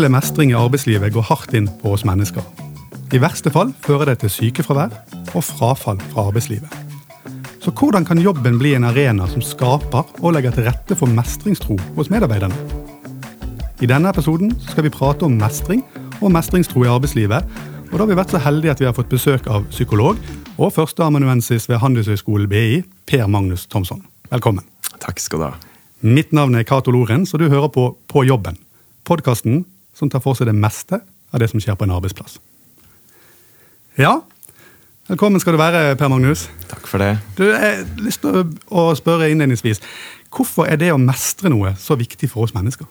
Manglende mestring i arbeidslivet går hardt inn på oss mennesker. I verste fall fører det til sykefravær og frafall fra arbeidslivet. Så hvordan kan jobben bli en arena som skaper og legger til rette for mestringstro hos medarbeiderne? I denne episoden skal vi prate om mestring og mestringstro i arbeidslivet. Og da har vi vært så heldige at vi har fått besøk av psykolog og førsteamanuensis ved Handelshøyskolen BI, Per Magnus Thomsson. Velkommen. Takk skal du ha. Mitt navn er Cato Lorentz, og du hører på På jobben. Podkasten som tar for seg det meste av det som skjer på en arbeidsplass. Ja, velkommen skal du være, Per Magnus. Takk for det. Du, Jeg har lyst til å spørre innledningsvis. Hvorfor er det å mestre noe så viktig for oss mennesker?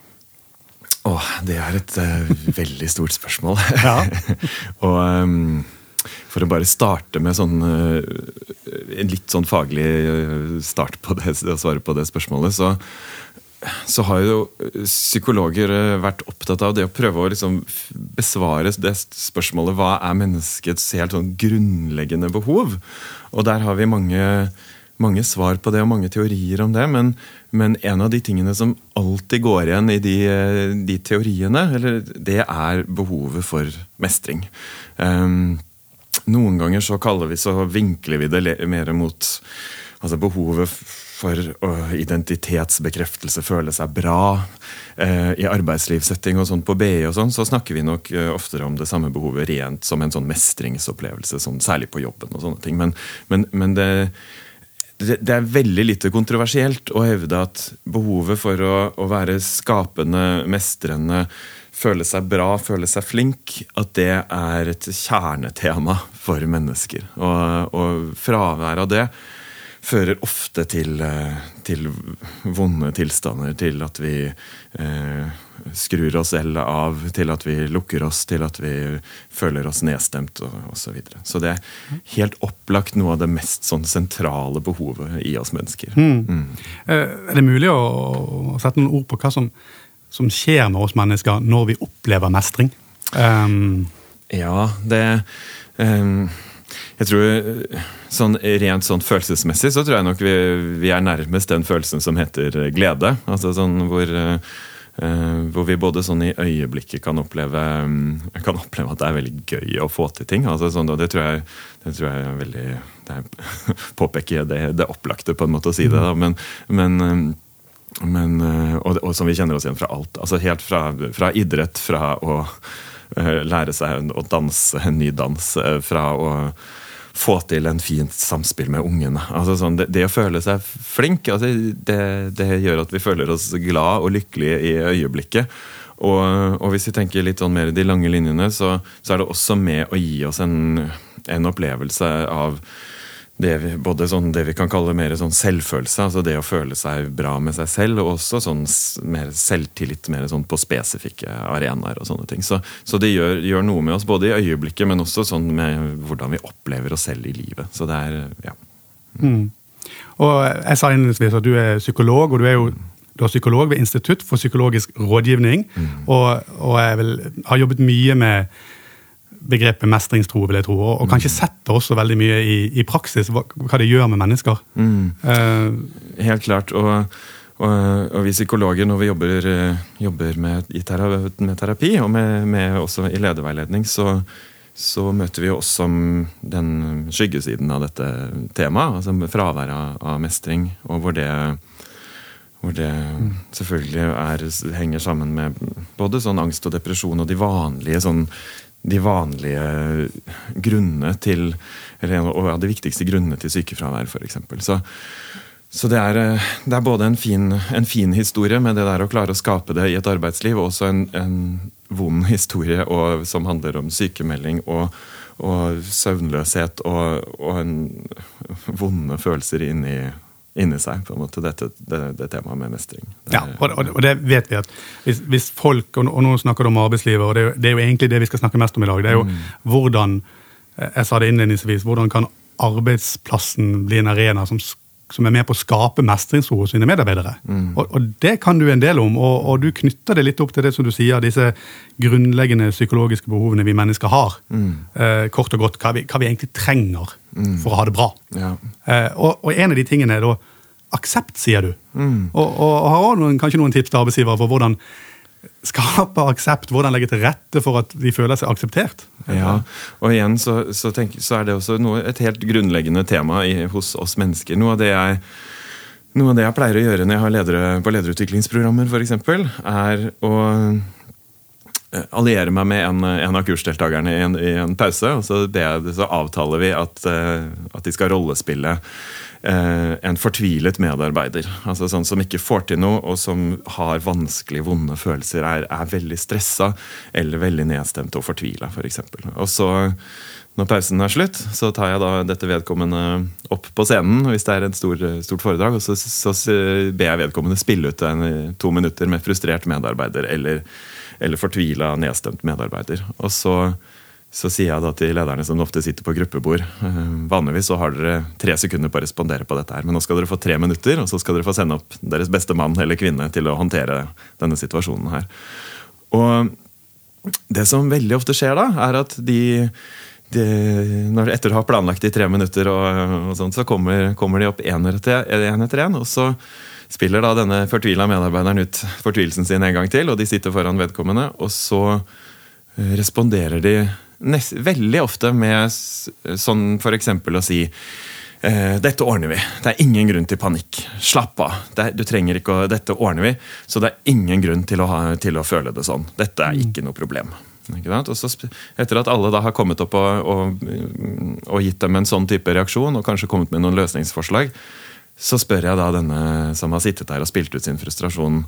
Åh, det er et uh, veldig stort spørsmål. Ja. og um, for å bare starte med sånn, uh, en litt sånn faglig uh, start på det, å svare på det spørsmålet, så, så har jo psykologer vært opptatt av det å prøve å liksom besvare det spørsmålet hva er menneskets helt sånn grunnleggende behov. Og der har vi mange, mange svar på det og mange teorier om det. Men, men en av de tingene som alltid går igjen i de, de teoriene, eller, det er behovet for mestring. Um, noen ganger så kaller vi så vinkler vi det mer mot altså behovet for identitetsbekreftelse, føle seg bra. Eh, I arbeidslivssetting og sånn på BI og sånn, så snakker vi nok eh, oftere om det samme behovet rent som en sånn mestringsopplevelse, sånn, særlig på jobben og sånne ting. Men, men, men det, det, det, er veldig lite kontroversielt å hevde at behovet for å, å være skapende, mestrende, føle seg bra, føle seg flink, at det er et kjernetema for mennesker. Og, og fravær av det fører ofte til, til, vonde tilstander. Til at vi eh, skrur oss selv av, til at vi lukker oss, til at vi føler oss nedstemt osv. Så, videre. så det er helt opplagt noe av det mest sånn, sentrale behovet i oss mennesker. Mm. Mm. Er det mulig å sette noen ord på hva som, som skjer med oss mennesker når vi opplever mestring? Um. ja, det um jeg tror sånn, Rent sånn følelsesmessig så tror jeg nok vi, vi, er nærmest den følelsen som heter glede. Altså sånn hvor, uh, hvor vi både sånn i øyeblikket kan oppleve, um, kan oppleve at det er veldig gøy å få til ting. Altså sånn, det, tror jeg, det tror jeg er veldig det påpeker jeg det, det opplagte, på en måte, å si det. Da. Men, men men, og, og, som vi kjenner oss igjen fra alt. altså Helt fra, fra idrett, fra å lære seg å danse en ny dans, uh, fra å få til en fint samspill med ungene. Altså sånn, det, det, å føle seg flink, altså, det, det, gjør at vi føler oss glad og lykkelige i øyeblikket. Og, og hvis vi tenker litt sånn mer de lange linjene, så, så, er det også med å gi oss en, en opplevelse av det vi, både sånn det vi kan kalle mer sånn selvfølelse, altså det å føle seg bra med seg selv, og også sånn mer selvtillit mer sånn på spesifikke arenaer og sånne ting. Så, så det gjør, gjør, noe med oss, både i øyeblikket, men også sånn med hvordan vi opplever oss selv i livet. Så det er, ja. Mm. Og Jeg sa innledningsvis at du er psykolog, og du er jo du er psykolog ved Institutt for psykologisk rådgivning. Mm. Og, og jeg vil, har jobbet mye med begrepet mestringstro, vil jeg tro. Og, og mm. kanskje setter også veldig mye i, i praksis hva, hva, det gjør med mennesker. Mm. Uh, Helt klart. Og, og, og, vi psykologer, når vi jobber, jobber med, terapi, med, terapi, og med, med også i lederveiledning, så, så møter vi oss som den skyggesiden av dette temaet. altså Fravær av, av mestring, og hvor det hvor det mm. selvfølgelig er, henger sammen med både sånn angst og depresjon og de vanlige sånn de vanlige grunnene til eller og de viktigste grunnene til sykefravær, f.eks. Så, så det, er, det er både en fin, en fin, historie med det der å klare å skape det i et arbeidsliv, og også en, en vond historie og, som handler om sykemelding og, og søvnløshet og, og en vonde følelser inni inni seg, på en måte, dette, det, det temaet med mestring. Det, ja, og, og, det vet vi at hvis, hvis folk, og, nå snakker du om arbeidslivet, og det, det, er jo egentlig det vi skal snakke mest om i dag, det er jo mm. hvordan eh, jeg sa det innledningsvis, hvordan kan arbeidsplassen bli en arena som, som er med på å skape mestringsro hos sine medarbeidere. Mm. Og, og, Det kan du en del om, og, og, du knytter det litt opp til det som du sier, disse grunnleggende psykologiske behovene vi mennesker har. Mm. Eh, kort og godt hva vi, hva vi egentlig trenger mm. for å ha det bra. Ja. Eh, og, og, en av de tingene er da aksept, sier du. Mm. Og, og, har også noen, kanskje noen tips til arbeidsgivere for hvordan skape aksept, hvordan legge til rette for at de føler seg akseptert. Ja, og igjen så, så, tenk, så er det også noe, et helt grunnleggende tema i, hos oss mennesker. Noe av det jeg noe av det jeg pleier å gjøre når jeg har ledere på lederutviklingsprogrammer, f.eks., er å eh, alliere meg med en, en av kursdeltakerne i en, i en, pause. og Så, jeg, så avtaler vi at, eh, at, de skal rollespille en fortvilet medarbeider. altså Sånn som ikke får til noe, og som har vanskelige, vonde følelser. Er, er veldig stressa eller veldig nedstemt og fortvila. For og så når pausen er slutt, så tar jeg da dette vedkommende opp på scenen hvis det er et stor, stort foredrag, og så, så, ber jeg vedkommende spille ut en, to minutter med frustrert medarbeider eller, eller fortvila, nedstemt medarbeider. Og så, så, sier jeg da til lederne som ofte sitter på gruppebord eh, Vanligvis så har dere tre sekunder på å respondere på dette her, men nå skal dere få tre minutter, og så skal dere få sende opp deres beste mann eller kvinne til å håndtere denne situasjonen her. Og det som veldig ofte skjer da, er at de de, når, etter å ha planlagt i tre minutter, og, og sånt, så kommer, kommer, de opp én etter én. Og så spiller da denne fortvila medarbeideren ut fortvilelsen sin en gang til, og de sitter foran vedkommende. Og så eh, responderer de nest, veldig ofte med sånn f.eks. å si eh, dette ordner vi. Det er ingen grunn til panikk. Slapp av. Er, du trenger ikke å, Dette ordner vi. Så det er ingen grunn til å, ha, til å føle det sånn. Dette er ikke noe problem. Og så Etter at alle da har kommet opp og, og, og, gitt dem en sånn type reaksjon, og kanskje kommet med noen løsningsforslag, så spør jeg da denne som har sittet der og spilt ut sin frustrasjon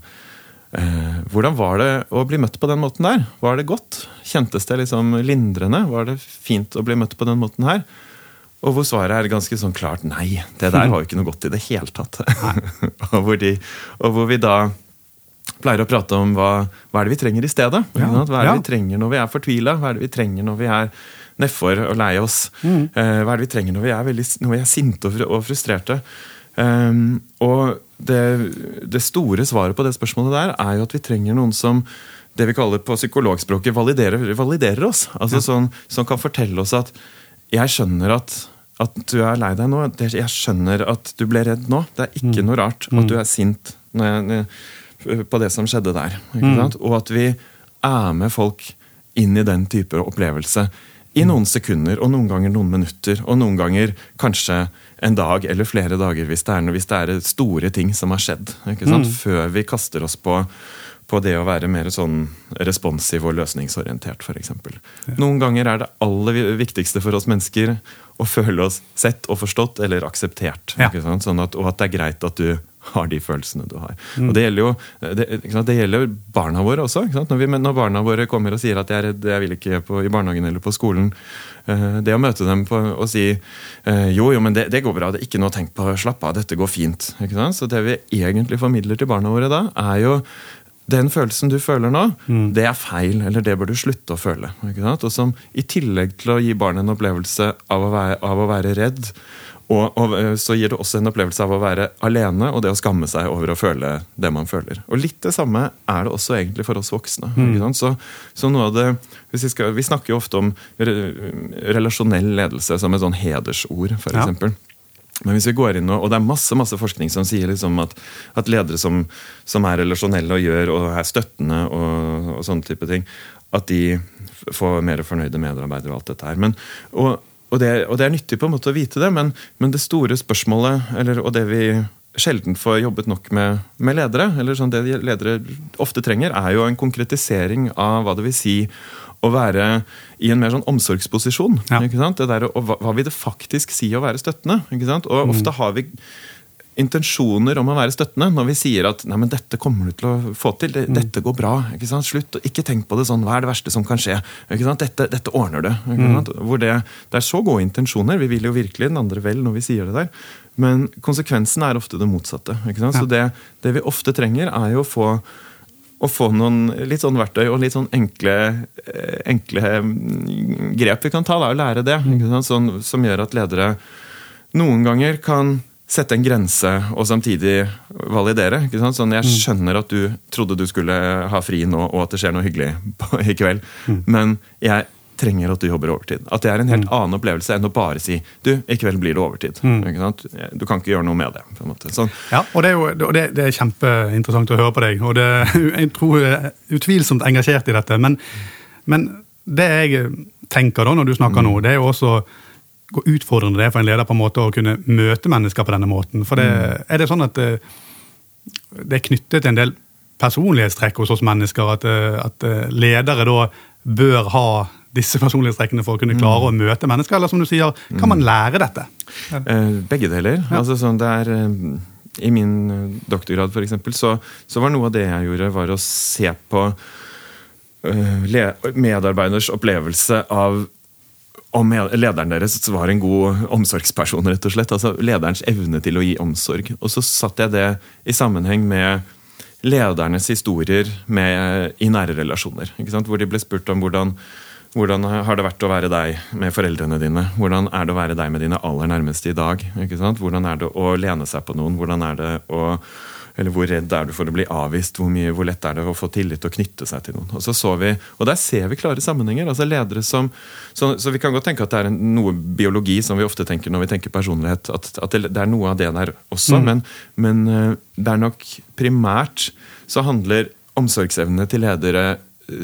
Hvordan var det å bli møtt på den måten der? Var det godt? Kjentes det liksom lindrende? Var det fint å bli møtt på den måten her? Og hvor svaret er ganske sånn klart nei. Det der var jo ikke noe godt i det hele tatt. og, hvor de, og hvor vi da pleier å prate om hva, hva er det vi trenger i stedet. Ja. Hva er det vi trenger når vi er fortvila? Hva er det vi trenger når vi er nedfor og lei oss? Mm. Uh, hva er det vi trenger når vi er, veldig, når vi er sinte og frustrerte? Um, og det, det, store svaret på det spørsmålet der er jo at vi trenger noen som det vi kaller på psykologspråket validerer, validerer oss. Altså ja. sånn, Som kan fortelle oss at jeg skjønner at, at du er lei deg nå. Jeg skjønner at du ble redd nå. Det er ikke mm. noe rart at du mm. er sint. jeg, på det som skjedde der. Mm. Og at vi er med folk inn i den type opplevelse i noen sekunder, og noen ganger noen minutter, og noen ganger kanskje en dag eller flere dager hvis det er, hvis det er store ting som har skjedd. Mm. Før vi kaster oss på, på, det å være mer sånn responsiv og løsningsorientert, f.eks. Ja. Noen ganger er det aller viktigste for oss mennesker å føle oss sett og forstått eller akseptert. Ja. Sånn at, og at det er greit at du har de følelsene du har. Mm. Og Det gjelder jo det, det gjelder barna våre også. Når, vi, når, barna våre kommer og sier at 'jeg er redd, jeg vil ikke på, i barnehagen eller på skolen', uh, det å møte dem på, og si uh, 'jo, jo, men det, det, går bra, det er ikke noe å tenke på, slapp av, dette går fint'. Så det vi egentlig formidler til barna våre da, er jo den følelsen du føler nå, mm. det er feil, eller det bør du slutte å føle. Og som i tillegg til å gi barnet en opplevelse av å være, av å være redd, og, og, eh, så gir det også en opplevelse av å være alene og det å skamme seg over å føle det man føler. Og Litt det samme er det også egentlig for oss voksne. Mm. Så, så, noe av det, vi, skal, vi, snakker jo ofte om relasjonell ledelse som et sånn hedersord, f.eks. Ja. Men hvis vi går inn og, og det er masse masse forskning som sier liksom at, at, ledere som, som, er relasjonelle og gjør og er støttende, og, og sånne type ting, at de får mer fornøyde medarbeidere og alt dette her. Men, og, og det, og det, er nyttig på en måte å vite det, men, men det store spørsmålet, eller, og det vi sjelden får jobbet nok med, med ledere, eller sånn det ledere ofte trenger, er jo en konkretisering av hva det vil si å være i en mer sånn omsorgsposisjon. Ja. Det der, og hva, hva, vil det faktisk si å være støttende? Og mm. ofte har vi intensjoner om å være støttende når vi sier at nei, men dette kommer du til å få til. Mm. Dette går bra. ikke sant? Slutt, Ikke tenk på det sånn. Hva er det verste som kan skje? ikke sant? Dette, dette ordner du. Mm. Hvor det, det, er så gode intensjoner. Vi vil jo virkelig den andre vel når vi sier det der. Men konsekvensen er ofte det motsatte. ikke sant? Så det, det, vi ofte trenger, er jo å få, å få noen litt sånn verktøy og litt sånn enkle, eh, enkle mm, grep vi kan ta. da, og lære det. Sånn, som gjør at ledere noen ganger kan sette en grense og samtidig validere. ikke sant? Sånn, Jeg mm. skjønner at du trodde du skulle ha fri nå, og at det skjer noe hyggelig på, i kveld. Mm. Men jeg trenger at du jobber overtid. At det er en helt mm. annen opplevelse enn å bare si du, i kveld blir det overtid. Mm. Du kan ikke gjøre noe med det. på en måte. Sånn. Ja, og det er, jo, det, det er kjempeinteressant å høre på deg. og det, Jeg tror jeg er utvilsomt engasjert i dette. Men, men det jeg tenker da når du snakker nå, det er jo også hvor utfordrende det er for en leder på en måte å kunne møte mennesker på denne måten. For det, mm. Er det sånn at det, det er knyttet til en del personlighetstrekk hos oss mennesker? At, at ledere da bør ha disse personlighetstrekkene for å kunne klare mm. å møte mennesker? Eller som du sier, kan man mm. lære dette? Eh, begge deler. Ja. Altså, sånn, det er, eh, I min eh, doktorgrad for eksempel, så, så var noe av det jeg gjorde, var å se på medarbeiders opplevelse av om lederen deres var en god omsorgsperson, rett og slett. Altså lederens evne til å gi omsorg. Og så satte jeg det i sammenheng med ledernes historier med, i nære relasjoner. Hvor de ble spurt om hvordan hvordan har det vært å være deg med foreldrene dine? Hvordan er det å være deg med dine aller nærmeste i dag? Hvordan er det å lene seg på noen? Hvordan er det å eller Hvor redd er du for å bli avvist? Hvor, mye, hvor lett er det å få tillit og knytte seg til noen? Og så så vi, og Der ser vi klare sammenhenger. altså ledere som, Så, så vi kan godt tenke at det er en, noe biologi som vi ofte tenker når vi tenker personlighet. At, at det, er noe av det der også. Mm. Men, men eh, det er nok primært så handler omsorgsevnene til ledere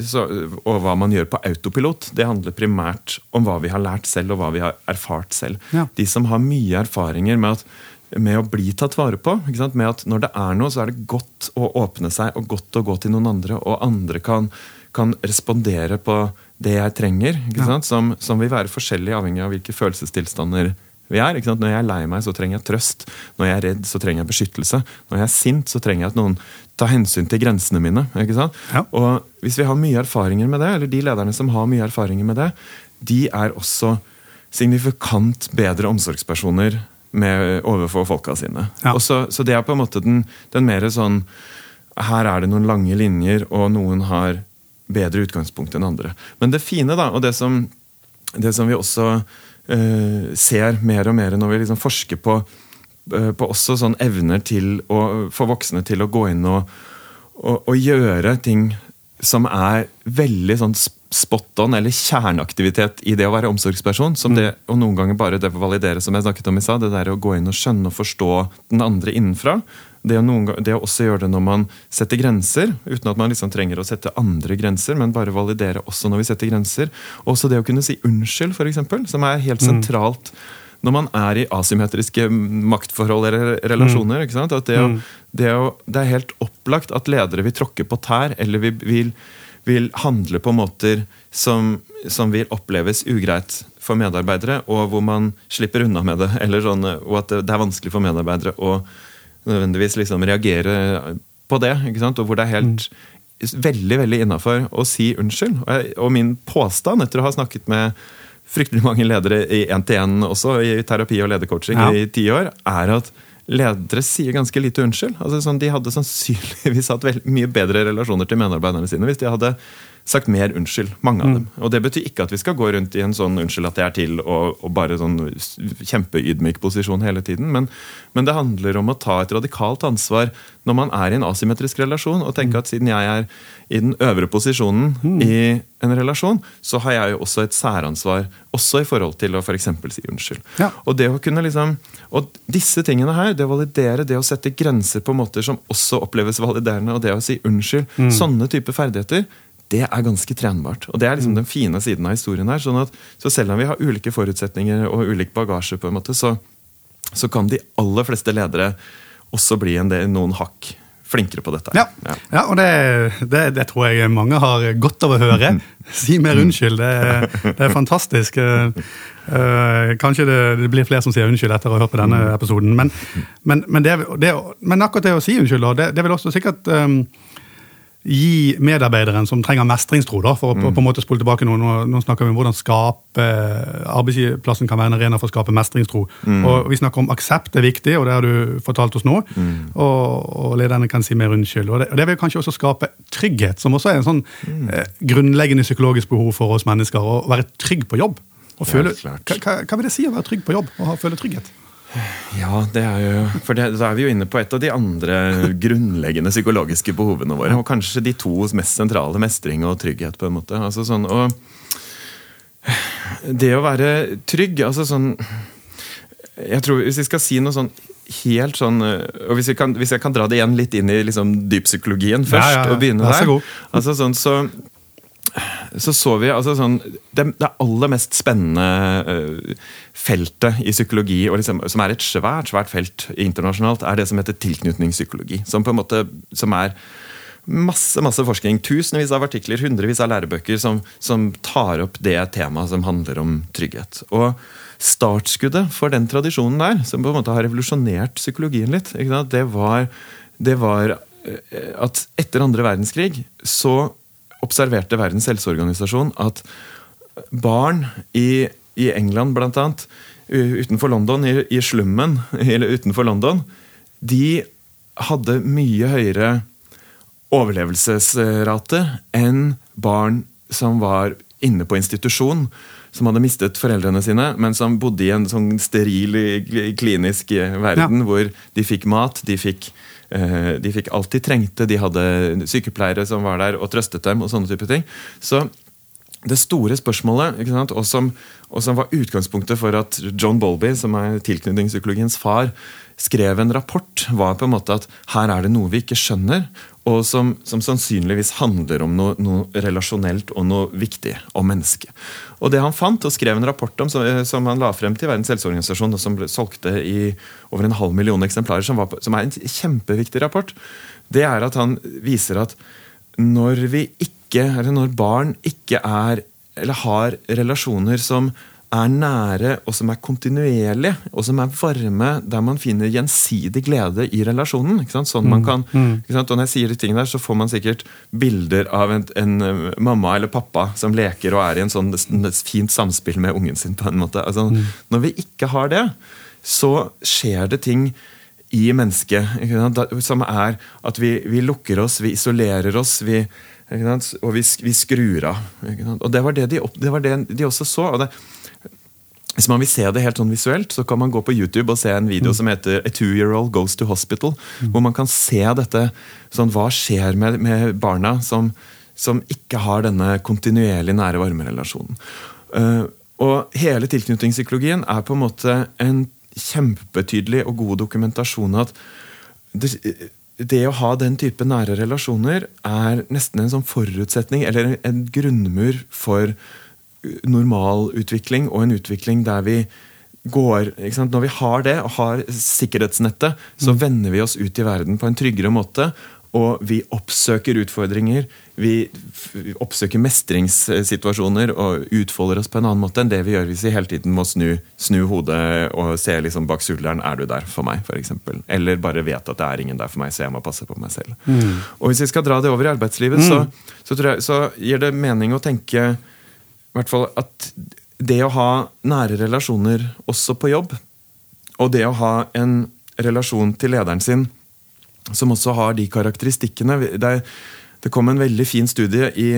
så, og hva man gjør på autopilot, det handler primært om hva vi har lært selv, og hva vi har erfart selv. Ja. De som har mye erfaringer med, at, med å bli tatt vare på. Med at når det er noe, så er det godt å åpne seg og godt å gå til noen andre, og andre kan, kan respondere på det jeg trenger. Ja. Som, som, vil være forskjellig avhengig av hvilke følelsestilstander vi er. Når jeg er lei meg, så trenger jeg trøst. Når jeg er redd, så trenger jeg beskyttelse. Når jeg er sint, så trenger jeg at noen tar hensyn til grensene mine. ikke sant? Ja. Og Hvis vi har mye erfaringer med det, eller de lederne som har mye erfaringer med det, de er også signifikant bedre omsorgspersoner med, overfor folka sine. Ja. Så, så, det er på en måte den, den mer sånn Her er det noen lange linjer, og noen har bedre utgangspunkt enn andre. Men det fine, da, og det som, det som vi også uh, ser mer og mer når vi liksom forsker på Eh, på også sånn evner til å få voksne til å gå inn og, og, og gjøre ting som er veldig sånn spot on, eller kjerneaktivitet i det å være omsorgsperson. som det, Og noen ganger bare det å validere, som jeg snakket om i stad. Det der å gå inn og skjønne og forstå den andre innenfra. Det å, noen, det å, også gjøre det når man setter grenser, uten at man liksom trenger å sette andre grenser, men bare validere også når vi setter grenser. Også det å kunne si unnskyld, f.eks., som er helt mm. sentralt. Når man er i asymmetriske maktforhold eller relasjoner. Mm. Det, å, mm. det, å, det, er helt opplagt at ledere vil tråkke på tær, eller vil, vil, vil handle på måter som, som, vil oppleves ugreit for medarbeidere, og hvor man slipper unna med det. Sånn, og at det, er vanskelig for medarbeidere å nødvendigvis liksom reagere på det. Og hvor det er helt mm. veldig veldig innafor å si unnskyld. Og, jeg, og min påstand, etter å ha snakket med fryktelig mange ledere i én-til-én også, i terapi og ledercoaching ja. i ti år, er at ledere sier ganske lite unnskyld. Altså, sånn, de hadde sannsynligvis hatt mye bedre relasjoner til medarbeiderne sine hvis de hadde sagt mer unnskyld. Mange av mm. dem. Og det betyr ikke at vi skal gå rundt i en sånn unnskyld at det er til og, og bare sånn kjempeydmyk posisjon hele tiden. Men, men, det handler om å ta et radikalt ansvar når man er i en asymmetrisk relasjon, og tenke mm. at siden jeg er i den øvre posisjonen mm. i en relasjon, så har jeg jo også et særansvar også i forhold til å f.eks. si unnskyld. Ja. Og det å kunne liksom, og disse tingene her, det å validere, det å sette grenser på måter som også oppleves validerende, og det å si unnskyld, mm. sånne typer ferdigheter, det er ganske trenbart. Og Det er liksom mm. den fine siden av historien. her, sånn at så Selv om vi har ulike forutsetninger og ulik bagasje, på en måte, så, så kan de aller fleste ledere også bli en del, noen hakk flinkere på dette. Ja, ja. ja og det, det, det, tror jeg mange har godt av å høre. Si mer unnskyld. Det, det er fantastisk. Uh, kanskje det, blir flere som sier unnskyld etter å ha hørt på denne episoden. Men, men, men, men akkurat det å si unnskyld, det, vil også sikkert um, gi medarbeideren som trenger mestringstro, da, for å mm. på, en måte spole tilbake noe. Nå, nå, snakker vi om hvordan skape, arbeidsplassen kan være en arena for å skape mestringstro. Mm. Og Vi snakker om aksept er viktig, og det har du fortalt oss nå. Mm. Og, og, lederne kan si mer unnskyld. Og det, og det, vil kanskje også skape trygghet, som også er en sånn mm. eh, grunnleggende psykologisk behov for oss mennesker. Å være trygg på jobb. Føle, hva, hva, vil det si å være trygg på jobb og føle trygghet? Ja, det er jo For det, da er vi jo inne på et av de andre grunnleggende psykologiske behovene våre. Og kanskje de to mest sentrale, mestring og trygghet. på en måte. Altså sånn, og det å være trygg altså sånn Jeg tror Hvis vi skal si noe sånn helt sånn og Hvis, kan, hvis jeg kan dra det igjen litt inn i liksom dypsykologien først, ja, ja, ja. og begynne der altså sånn, så, så så vi altså sånn, det, det, aller mest spennende uh, feltet i psykologi, liksom, som er et svært svært felt internasjonalt, er det som heter tilknytningspsykologi. Som på en måte, som er masse masse forskning, tusenvis av artikler, hundrevis av lærebøker som, som tar opp det temaet som handler om trygghet. Og startskuddet for den tradisjonen der, som på en måte har revolusjonert psykologien litt, det var, det var eh, at etter andre verdenskrig så observerte Verdens helseorganisasjon at barn i, i England bl.a., utenfor London, i, i slummen eller utenfor London, de hadde mye høyere overlevelsesrate enn barn som var inne på institusjon som hadde mistet foreldrene sine, men som bodde i en sånn steril, klinisk verden ja. hvor de fikk mat, de fikk, de fikk alt de trengte, de hadde sykepleiere som var der og trøstet dem. og sånne type ting. Så det store spørsmålet, og som, og, som, var utgangspunktet for at John Bolby, som er tilknytningspsykologiens far, skrev en rapport, var på en måte at her er det noe vi ikke skjønner, og som, som sannsynligvis handler om noe, noe, relasjonelt og noe viktig om mennesket. Og det han fant og skrev en rapport om, som, som han la frem til Verdens helseorganisasjon, og som ble, solgte i over en halv million eksemplarer, som, var, som er en kjempeviktig rapport, det er at han viser at når vi ikke, eller når barn ikke er eller har relasjoner som er nære, og som er kontinuerlige, og som er varme, der man finner gjensidig glede i relasjonen. Sånn man mm, kan, mm. Og når jeg sier de tingene der, så får man sikkert bilder av en, en, eh, mamma eller pappa som leker og er i en sånn fint samspill med ungen sin. på en måte. Altså, mm. Når vi ikke har det, så skjer det ting i mennesket som er at vi, vi lukker oss, vi isolerer oss. vi og vi, vi, skrur av. Og Det var det de, det var det de også så. og det, hvis man vil se det helt sånn visuelt, så kan man gå på YouTube og se en video mm. som heter A two-year-old goes to hospital. Hvor man kan se dette. sånn, Hva skjer med, med barna som, som, ikke har denne kontinuerlig nære varmerelasjonen. Uh, og hele tilknytningspsykologien er på en måte en kjempetydelig og god dokumentasjon at det, det å ha den type nære relasjoner er nesten en sånn forutsetning, eller en grunnmur for normal utvikling og en utvikling der vi går Når vi har det, og har sikkerhetsnettet, så mm. vender vi oss ut i verden på en tryggere måte. Og vi oppsøker utfordringer, vi oppsøker mestringssituasjoner og utfolder oss på en annen måte enn det vi gjør hvis vi hele tiden må snu, snu hodet og se liksom bak skulderen er du der for meg, f.eks. Eller bare vet at det er ingen der for meg, så jeg må passe på meg selv. Mm. Og Hvis vi skal dra det over i arbeidslivet, mm. så, så, jeg, så gir det mening å tenke hvert fall at det å ha nære relasjoner også på jobb, og det å ha en relasjon til lederen sin som også har de karakteristikkene Det, det kom en veldig fin studie i,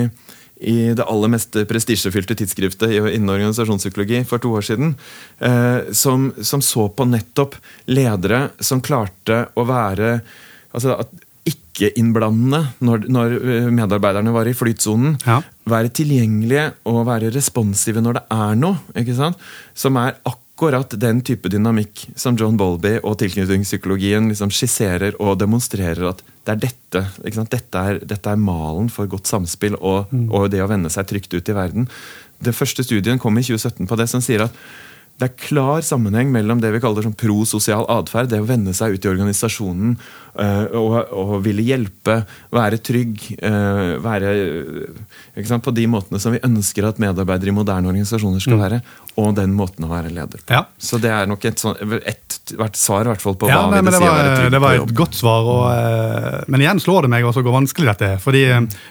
i det aller mest prestisjefylte tidsskriftet innen organisasjonspsykologi for to år siden, eh, som, som, så på nettopp ledere som klarte å være altså at ikke-innblandende når, når, eh, medarbeiderne var i flytsonen. Ja. Være tilgjengelige og være responsive når det er noe. ikke sant? Som er akkurat den type dynamikk som John Bolby og tilknytningspsykologien liksom skisserer og demonstrerer at det er dette. Dette er, dette, er, malen for godt samspill og, mm. og det å vende seg trygt ut i verden. Den første studien kom i 2017 på det som sier at det er klar sammenheng mellom det vi kaller sånn prososial atferd, det å vende seg ut i organisasjonen øh, og, og, ville hjelpe, være trygg, øh, være sant, På de måtene som vi ønsker at medarbeidere i moderne organisasjoner skal mm. være, og den måten å være leder på. Ja. Så det er nok et, sånn, et, et svar hvert fall på hva ja, nei, vil det, si å være trygg Det var et godt svar, og, øh, men igjen slår det meg også hvor vanskelig dette er. fordi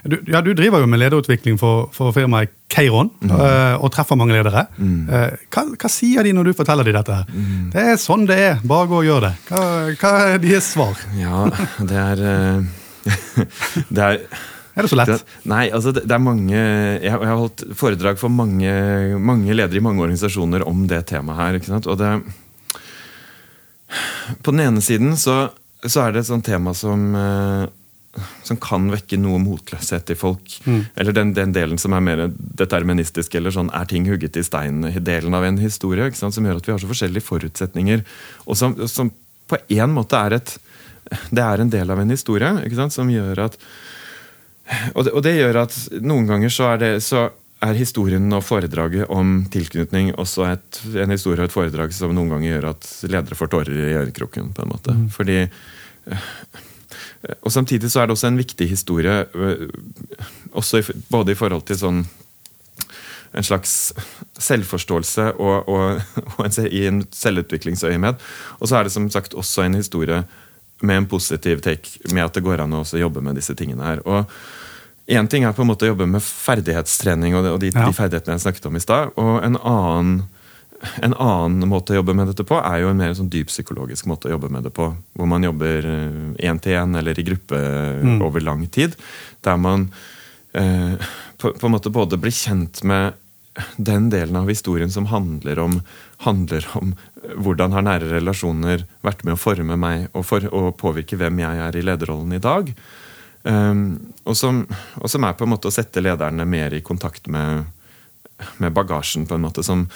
du, ja, du driver jo med lederutvikling for, for firmaet Keiron mm. og treffer mange ledere. Mm. Hva, hva, sier de når du forteller dem dette? Mm. Det er sånn det er, bare gå og gjør det. Hva, hva er deres svar? Ja, det er Det er er det så lett? Det, nei, altså det, det, er mange Jeg, jeg har holdt foredrag for mange, mange, ledere i mange organisasjoner om det temaet her. ikke sant? Og det På den ene siden så, så er det et sånt tema som som kan vekke noe motløshet i folk. Eller den, den, delen som er mer deterministisk, eller sånn er ting hugget i stein, delen av en historie. Som gjør at vi har så forskjellige forutsetninger. Og som, som på en måte er et Det er en del av en historie som gjør at og det, og det, gjør at noen ganger så er, det, så er historien og foredraget om tilknytning også et, en historie og et foredrag som noen ganger gjør at ledere får tårer i ørekroken. på en måte. Mm. Fordi og Samtidig så er det også en viktig historie, også i, både i forhold til sånn en slags selvforståelse og, og, og en, i en selvutviklingsøyemed. Og så er det som sagt også en historie med en positiv take, med at det går an å jobbe med disse tingene her. Og Én ting er på en måte å jobbe med ferdighetstrening og de, og de, ja. de ferdighetene jeg snakket om i stad. Og en annen en annen måte å jobbe med dette på er jo en mer sånn dyppsykologisk måte å jobbe med det på. Hvor man jobber én eh, til én eller i gruppe mm. over lang tid. Der man eh, på, på, en måte både blir kjent med den delen av historien som handler om, handler om hvordan har nære relasjoner vært med å forme meg og, for, og påvirke hvem jeg er i lederrollen i dag. Um, og, som, og, som, er på en måte å sette lederne mer i kontakt med med bagasjen, på en måte. Som,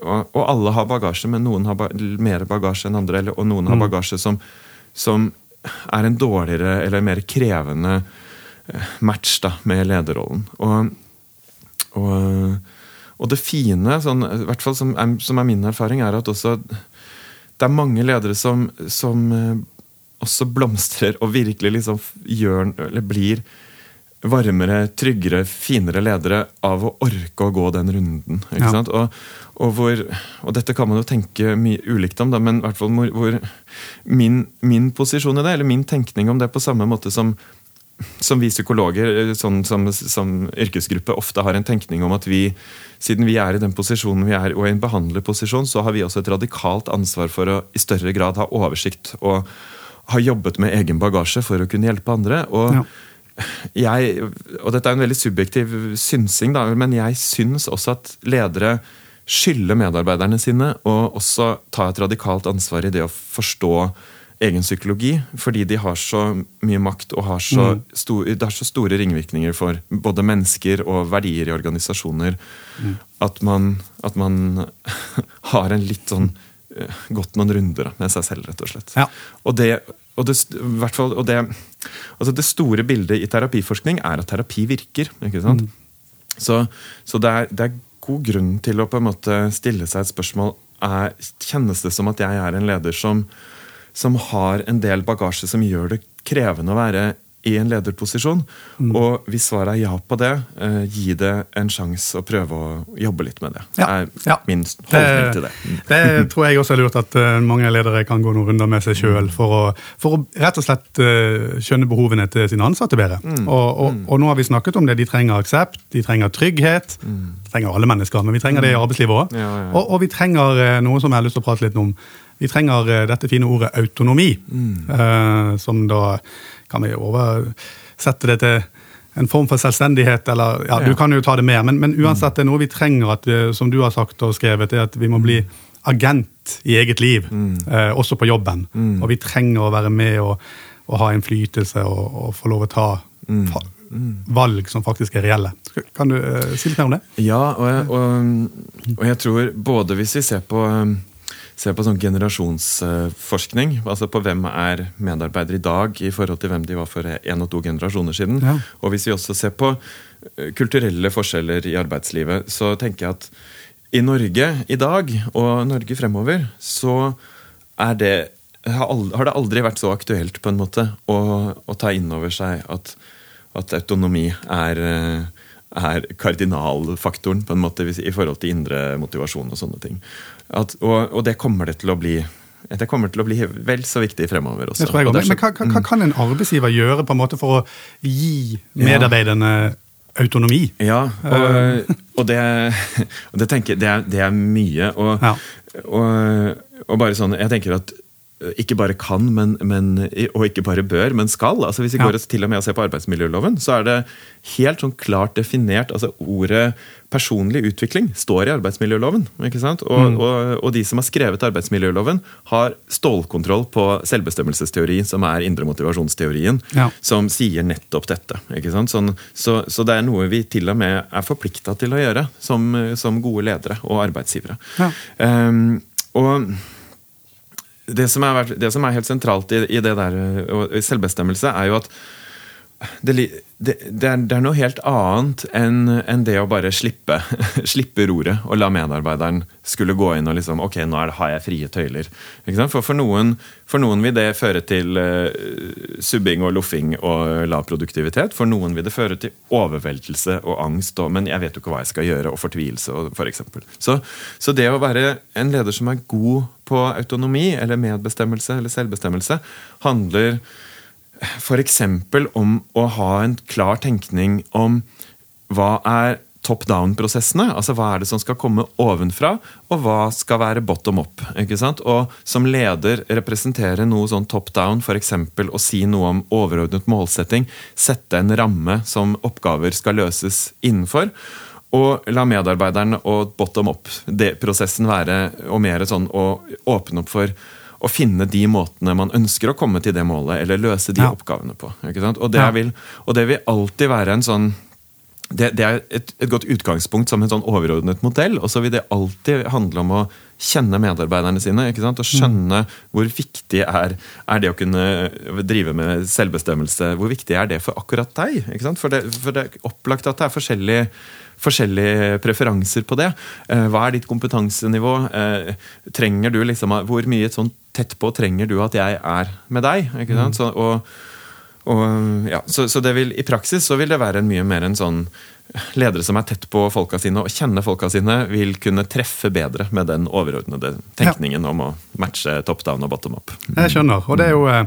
og, og, alle har bagasje, men noen har ba mer bagasje enn andre. Eller, og noen har mm. bagasje som, som, er en dårligere eller mer krevende eh, match da, med lederrollen. Og, og, og det fine, sånn, i hvert fall som er, som er, min erfaring, er at også det er mange ledere som, som eh, også blomstrer og virkelig liksom gjør, eller blir varmere, tryggere, finere ledere av å orke å gå den runden. ikke ja. sant? Og, og, hvor, og, dette kan man jo tenke mye ulikt om, da, men i hvert fall hvor, hvor min, min, posisjon i det, eller min tenkning om det, på samme måte som, som vi psykologer sånn, som, som, yrkesgruppe ofte har en tenkning om at vi, siden vi er i den posisjonen vi er, og i en behandlerposisjon, så har vi også et radikalt ansvar for å i større grad ha oversikt og ha jobbet med egen bagasje for å kunne hjelpe andre. og ja jeg, og dette er en veldig subjektiv synsing, da, men jeg syns også at ledere skylder medarbeiderne sine og også ta et radikalt ansvar i det å forstå egen psykologi, fordi de har så mye makt og har så, mm. stor, det har så store ringvirkninger for både mennesker og verdier i organisasjoner mm. at, man, at, man, har en litt sånn eh, gått noen runder med seg selv, rett og slett. Ja. Og det og det, fall, og det, altså det, store bildet i terapiforskning er at terapi virker. ikke sant? Mm. Så, så det, er, det, er, god grunn til å på en måte stille seg et spørsmål er, Kjennes det som at jeg er en leder som, som har en del bagasje som gjør det krevende å være i en lederposisjon. Mm. Og hvis svaret er ja på det, eh, gi det en sjanse å prøve å jobbe litt med det. Det er ja. min holdning til det. Mm. Det tror jeg også er lurt at uh, mange ledere kan gå noen runder med seg sjøl for, for, å rett og slett uh, skjønne behovene til sine ansatte bedre. Mm. Og, og, mm. og, nå har vi snakket om det. De trenger aksept, de trenger trygghet. Mm. Det trenger alle mennesker, men vi trenger det i mm. arbeidslivet òg. Ja, ja, og, og, vi trenger uh, noe som jeg har lyst til å prate litt om. Vi trenger dette fine ordet autonomi, som da kan vi oversette det til en form for selvstendighet, eller ja, ja. du kan jo ta det med, men, men uansett, det er noe vi trenger, at, som du har sagt og skrevet, er at vi må bli agent i eget liv, mm. eh, også på jobben. Mm. Og vi trenger å være med og, og ha innflytelse og, og, få lov å ta mm. mm. valg som faktisk er reelle. Kan du eh, si litt mer om det? Ja, og jeg, og, jeg tror både hvis vi ser på ser på sånn generasjonsforskning, altså på hvem er medarbeidere i dag i forhold til hvem de var for én og to generasjoner siden. Ja. Og hvis vi også ser på eh, kulturelle forskjeller i arbeidslivet, så tenker jeg at i Norge i dag, og Norge fremover, så er det har det aldri vært så aktuelt på en måte å, å ta inn over seg at, at autonomi er eh, er kardinalfaktoren på en måte i forhold til indre motivasjon og sånne ting. At, og, og, det kommer det til å bli det kommer til å bli vel så viktig fremover også. Men, men hva, hva, hva, kan en arbeidsgiver gjøre på en måte for å gi medarbeiderne autonomi? Ja, og, og det, og det, tenker, det, er, det er mye. Og, ja. og, bare sånn, jeg tenker at ikke bare kan, men, men, og ikke bare bør, men skal. Altså Hvis vi ja. går til og med og ser på arbeidsmiljøloven, så er det helt sånn klart definert altså Ordet personlig utvikling står i arbeidsmiljøloven. ikke sant? Og, mm. og, og, de som har skrevet arbeidsmiljøloven, har stålkontroll på selvbestemmelsesteori, som er indre motivasjonsteorien, ja. som sier nettopp dette. ikke sant? Sånn, så, så, det er noe vi til og med er forplikta til å gjøre som, som, gode ledere og arbeidsgivere. Ja. Um, og det som, er, det som, er, helt sentralt i, i det der i selvbestemmelse, er jo at det, det, det, er, det, er, noe helt annet enn, enn det å bare slippe, slippe roret og la medarbeideren skulle gå inn og liksom Ok, nå det, har jeg frie tøyler. For, for, noen, for, noen, vil det føre til uh, subbing og loffing og lav produktivitet. For noen vil det føre til overveldelse og angst og 'men jeg vet jo ikke hva jeg skal gjøre', og fortvilelse, f.eks. For så, så det å være en leder som er god på autonomi eller medbestemmelse eller selvbestemmelse, handler f.eks. om å ha en klar tenkning om hva er top down-prosessene. Altså hva er det som skal komme ovenfra, og hva skal være bottom up. ikke sant? Og som leder representere noe sånn top down, f.eks. å si noe om overordnet målsetting. Sette en ramme som oppgaver skal løses innenfor. Og la medarbeideren og bottom up-prosessen være og mer sånn å åpne opp for å finne de måtene man ønsker å komme til det målet, eller løse de ja. oppgavene på. Og det, vil, og, det vil, alltid være en sånn det, det er et, et, godt utgangspunkt som en sånn overordnet modell. Og så vil det alltid handle om å kjenne medarbeiderne sine. Og skjønne mm. hvor viktig er, er, det å kunne drive med selvbestemmelse. Hvor viktig er det for akkurat deg? For det, for det er opplagt at det er forskjellige forskjellige preferanser på det. Eh, hva er ditt kompetansenivå? Eh, trenger du liksom, Hvor mye sånn tett på trenger du at jeg er med deg? ikke sant? Mm. Så, og, og, ja, så, så, det vil, i praksis så vil det være en mye mer en sånn ledere som er tett på folka sine og kjenner folka sine, vil kunne treffe bedre med den overordnede tenkningen ja. om å matche top down og bottom up. Jeg skjønner. og det er jo, eh,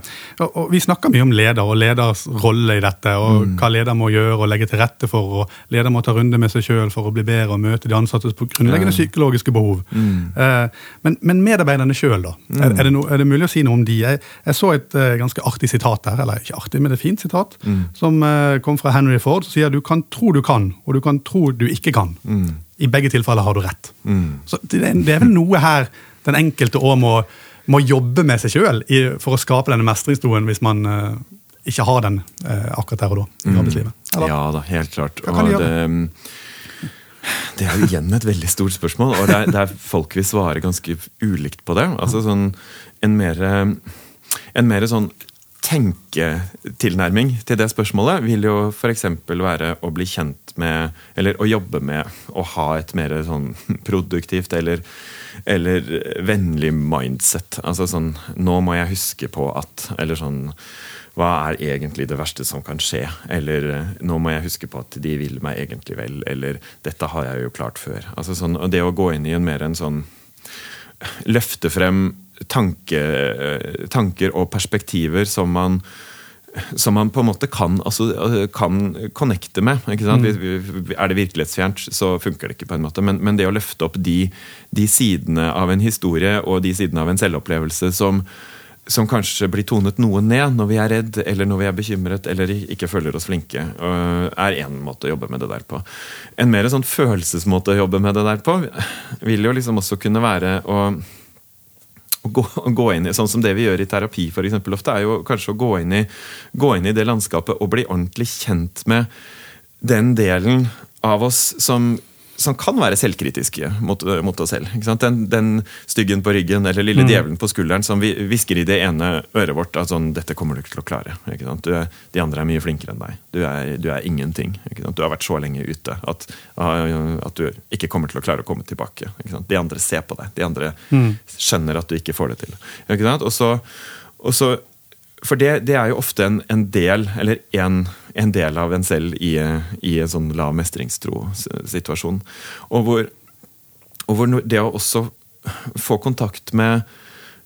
og Vi snakker mye om leder og leders rolle i dette. og mm. Hva leder må gjøre og legge til rette for. og Leder må ta runde med seg sjøl for å bli bedre og møte de ansattes grunnleggende psykologiske behov. Mm. Eh, men, men, medarbeiderne sjøl, da? Mm. Er, er, det no, er, det mulig å si noe om de? Jeg, jeg så et uh, ganske artig sitat her, eller ikke artig, men et fint sitat, mm. som kom fra Henry Ford, som sier du kan tro du kan og du kan tro du ikke kan. Mm. I begge tilfeller har du rett. Mm. Så det, det, er vel noe her den enkelte òg må, må, jobbe med seg sjøl for å skape denne mestringstroen, hvis man uh, ikke har den uh, akkurat der og da i mm. arbeidslivet. Eller? Ja da, helt klart. Hva kan de gjøre? Det, mm, det er jo igjen et veldig stort spørsmål, og det er, det er folk vil svare ganske ulikt på det. Altså sånn en mer, en mer sånn tenketilnærming til det spørsmålet vil jo f.eks. være å bli kjent med, eller å jobbe med å ha et mer sånn produktivt eller, eller vennlig mindset. Altså sånn Nå må jeg huske på at Eller sånn Hva er egentlig det verste som kan skje? Eller nå må jeg huske på at de vil meg egentlig vel. Eller dette har jeg jo klart før. Altså sånn, og Det å gå inn i en mer en sånn Løfte frem tanke, tanker og perspektiver som man som man på en måte kan, altså, kan connecte med. Mm. Er det virkelighetsfjernt, så funker det ikke. på en måte, Men, men det å løfte opp de, de, sidene av en historie og de sidene av en selvopplevelse som, som kanskje blir tonet noe ned når vi er redd eller når vi er bekymret eller ikke føler oss flinke, er én måte å jobbe med det der på. En mer sånn følelsesmåte å jobbe med det der på vil jo liksom også kunne være å å gå, å gå, inn i, sånn som det vi gjør i terapi for eksempel, ofte, er jo kanskje å gå inn, i, gå inn i det landskapet og bli ordentlig kjent med den delen av oss som som kan være selvkritiske mot, mot oss selv. Den, den, styggen på ryggen eller lille mm. djevelen på skulderen som vi hvisker i det ene øret vårt at sånn, 'Dette kommer du ikke til å klare'. Du, de andre er mye flinkere enn deg. Du er, du er ingenting. Du har vært så lenge ute at, at, du ikke kommer til å klare å komme tilbake. De andre ser på deg. De andre mm. skjønner at du ikke får det til. Og så, og så for det, det, er jo ofte en, en del, eller en, en, del av en selv i, i en sånn lav mestringstro-situasjon. Og og hvor det å også få kontakt med,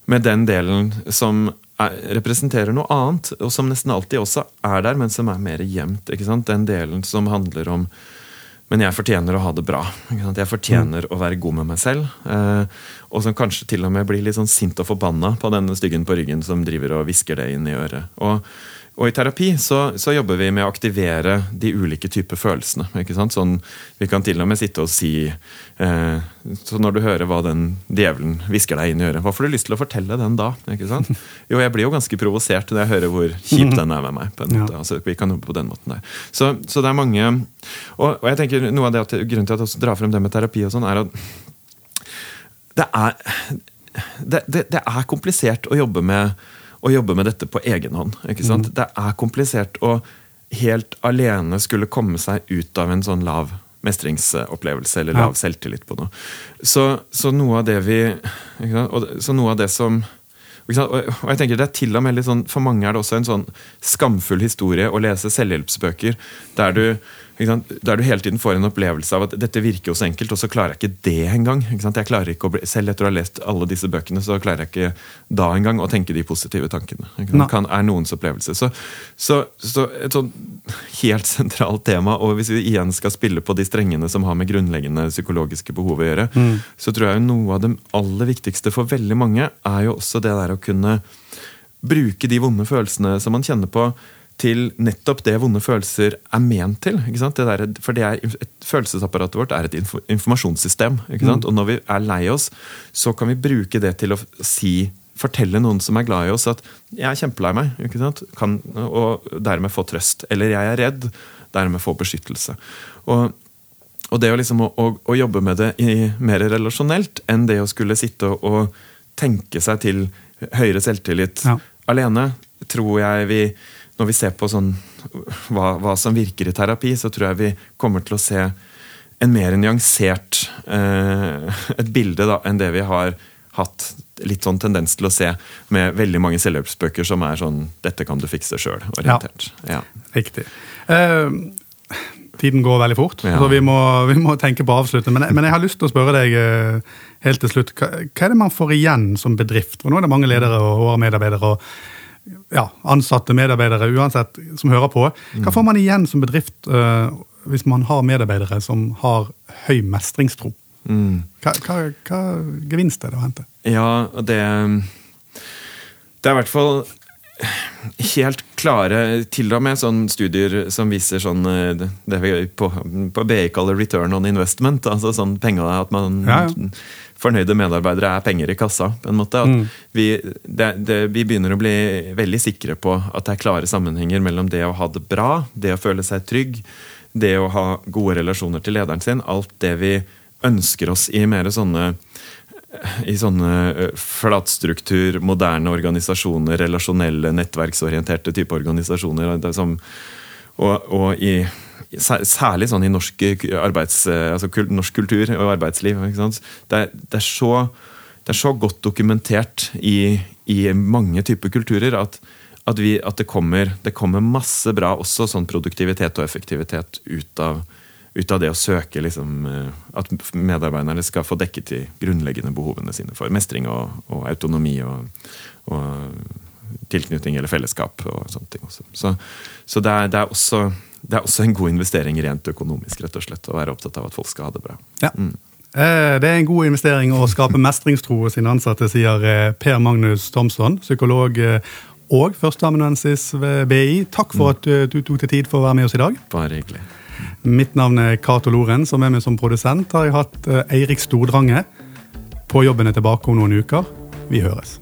med den delen som er, representerer noe annet, og som nesten alltid også er der, men som er mer gjemt. Den delen som handler om men jeg fortjener å ha det bra. Jeg fortjener mm. å være god med meg selv. Eh, og som kanskje til og med blir litt sånn sint og forbanna på denne styggen på ryggen som driver og hvisker det inn i øret. Og og i terapi så, så, jobber vi med å aktivere de ulike typer følelsene. ikke sant? Sånn, vi kan til og med sitte og si eh, Så når du hører hva den djevelen hvisker deg inn i øret, hva får du lyst til å fortelle den da? ikke sant? Jo, jeg blir jo ganske provosert når jeg hører hvor kjip den er med meg. på en måte. Ja. Altså, vi kan jobbe på den måten der. Så, så det er mange og, og, jeg tenker noe av det at, Grunnen til at jeg også drar frem det med terapi, og sånn, er at det er, det, det, det er komplisert å jobbe med å jobbe med dette på egen hånd. Mm. Det er komplisert å helt alene skulle komme seg ut av en sånn lav mestringsopplevelse eller lav selvtillit på noe. Så, så, noe av det vi Så noe av det som og jeg tenker det er til og med litt sånn, For mange er det også en sånn skamfull historie å lese selvhjelpsbøker der du der du hele tiden får en opplevelse av at dette virker jo så enkelt, og så klarer jeg ikke det engang. Jeg klarer ikke bli, selv etter å ha lest alle disse bøkene, så klarer jeg ikke da engang å tenke de positive tankene. Kan, er noens opplevelse. Så, så, så, et sånn helt sentralt tema, og hvis vi igjen skal spille på de strengene som har med grunnleggende psykologiske behov å gjøre, mm. så tror jeg noe av det aller viktigste for veldig mange er jo også det der å kunne bruke de vonde følelsene som man kjenner på til nettopp det vonde følelser er ment til. Det der, for det er, et, Følelsesapparatet vårt er et informasjonssystem. Mm. Og når vi er lei oss, så kan vi bruke det til å si fortelle noen som er glad i oss, at 'jeg er kjempelei meg', kan, og dermed få trøst. Eller 'jeg er redd', dermed få beskyttelse. Og, og det å, liksom, å, å, jobbe med det i, mer relasjonelt enn det å skulle sitte og, og tenke seg til høyere selvtillit ja. alene, tror jeg vi når vi ser på sånn, hva, hva, som virker i terapi, så tror jeg vi kommer til å se en mer nyansert eh, et bilde da, enn det vi har hatt litt sånn tendens til å se med veldig mange selvhjelpsbøker som er sånn 'dette kan du fikse sjøl'-orientert. Ja, ja, Riktig. Uh, tiden går veldig fort, ja. så vi må, vi må, tenke på å avslutte. Men, men, jeg har lyst til å spørre deg uh, helt til slutt. Hva, hva, er det man får igjen som bedrift? For nå er det mange ledere og HR-medarbeidere. og ja, ansatte, medarbeidere, uansett, som hører på. Hva mm. får man igjen som bedrift uh, hvis man har medarbeidere som har høy mestringstro? Mm. Hva, hva, hva gevinst er det å hente? Ja, det Det er i hvert fall helt klare Til og med sånne studier som viser sånn eh, det vi på, på BI kaller return on investment. altså sånn penger At man ja, ja fornøyde medarbeidere er penger i kassa. på en måte. Mm. Vi, det, det, vi, begynner å bli veldig sikre på at det er klare sammenhenger mellom det å ha det bra, det å føle seg trygg, det å ha gode relasjoner til lederen sin. Alt det vi ønsker oss i mer sånne i sånne flatstruktur, moderne organisasjoner, relasjonelle, nettverksorienterte type organisasjoner. Som, og, og i Særlig sånn i norsk, arbeids, altså norsk kultur og arbeidsliv. Det er, det, er så, det, er, så, godt dokumentert i, i mange typer kulturer at, at, vi, at det, kommer, det, kommer, masse bra, også sånn produktivitet og effektivitet, ut av, ut av det å søke liksom, at medarbeiderne skal få dekket de grunnleggende behovene sine for mestring og, og autonomi og, og tilknytning eller fellesskap. og sånne ting også. Så, så det, er, det, er, også det er også en god investering rent økonomisk, rett og slett, å være opptatt av at folk skal ha det bra. Ja. Mm. Eh, det er en god investering å skape mestringstro hos sine ansatte, sier eh, Per Magnus Thomsson, psykolog eh, og førsteamanuensis ved BI. Takk for mm. at du tok deg tid for å være med oss i dag. Bare hyggelig. Mitt navn er Cato Lorentz, og med meg som produsent har jeg hatt eh, Eirik Stordrange. På jobben er tilbake om noen uker. Vi høres.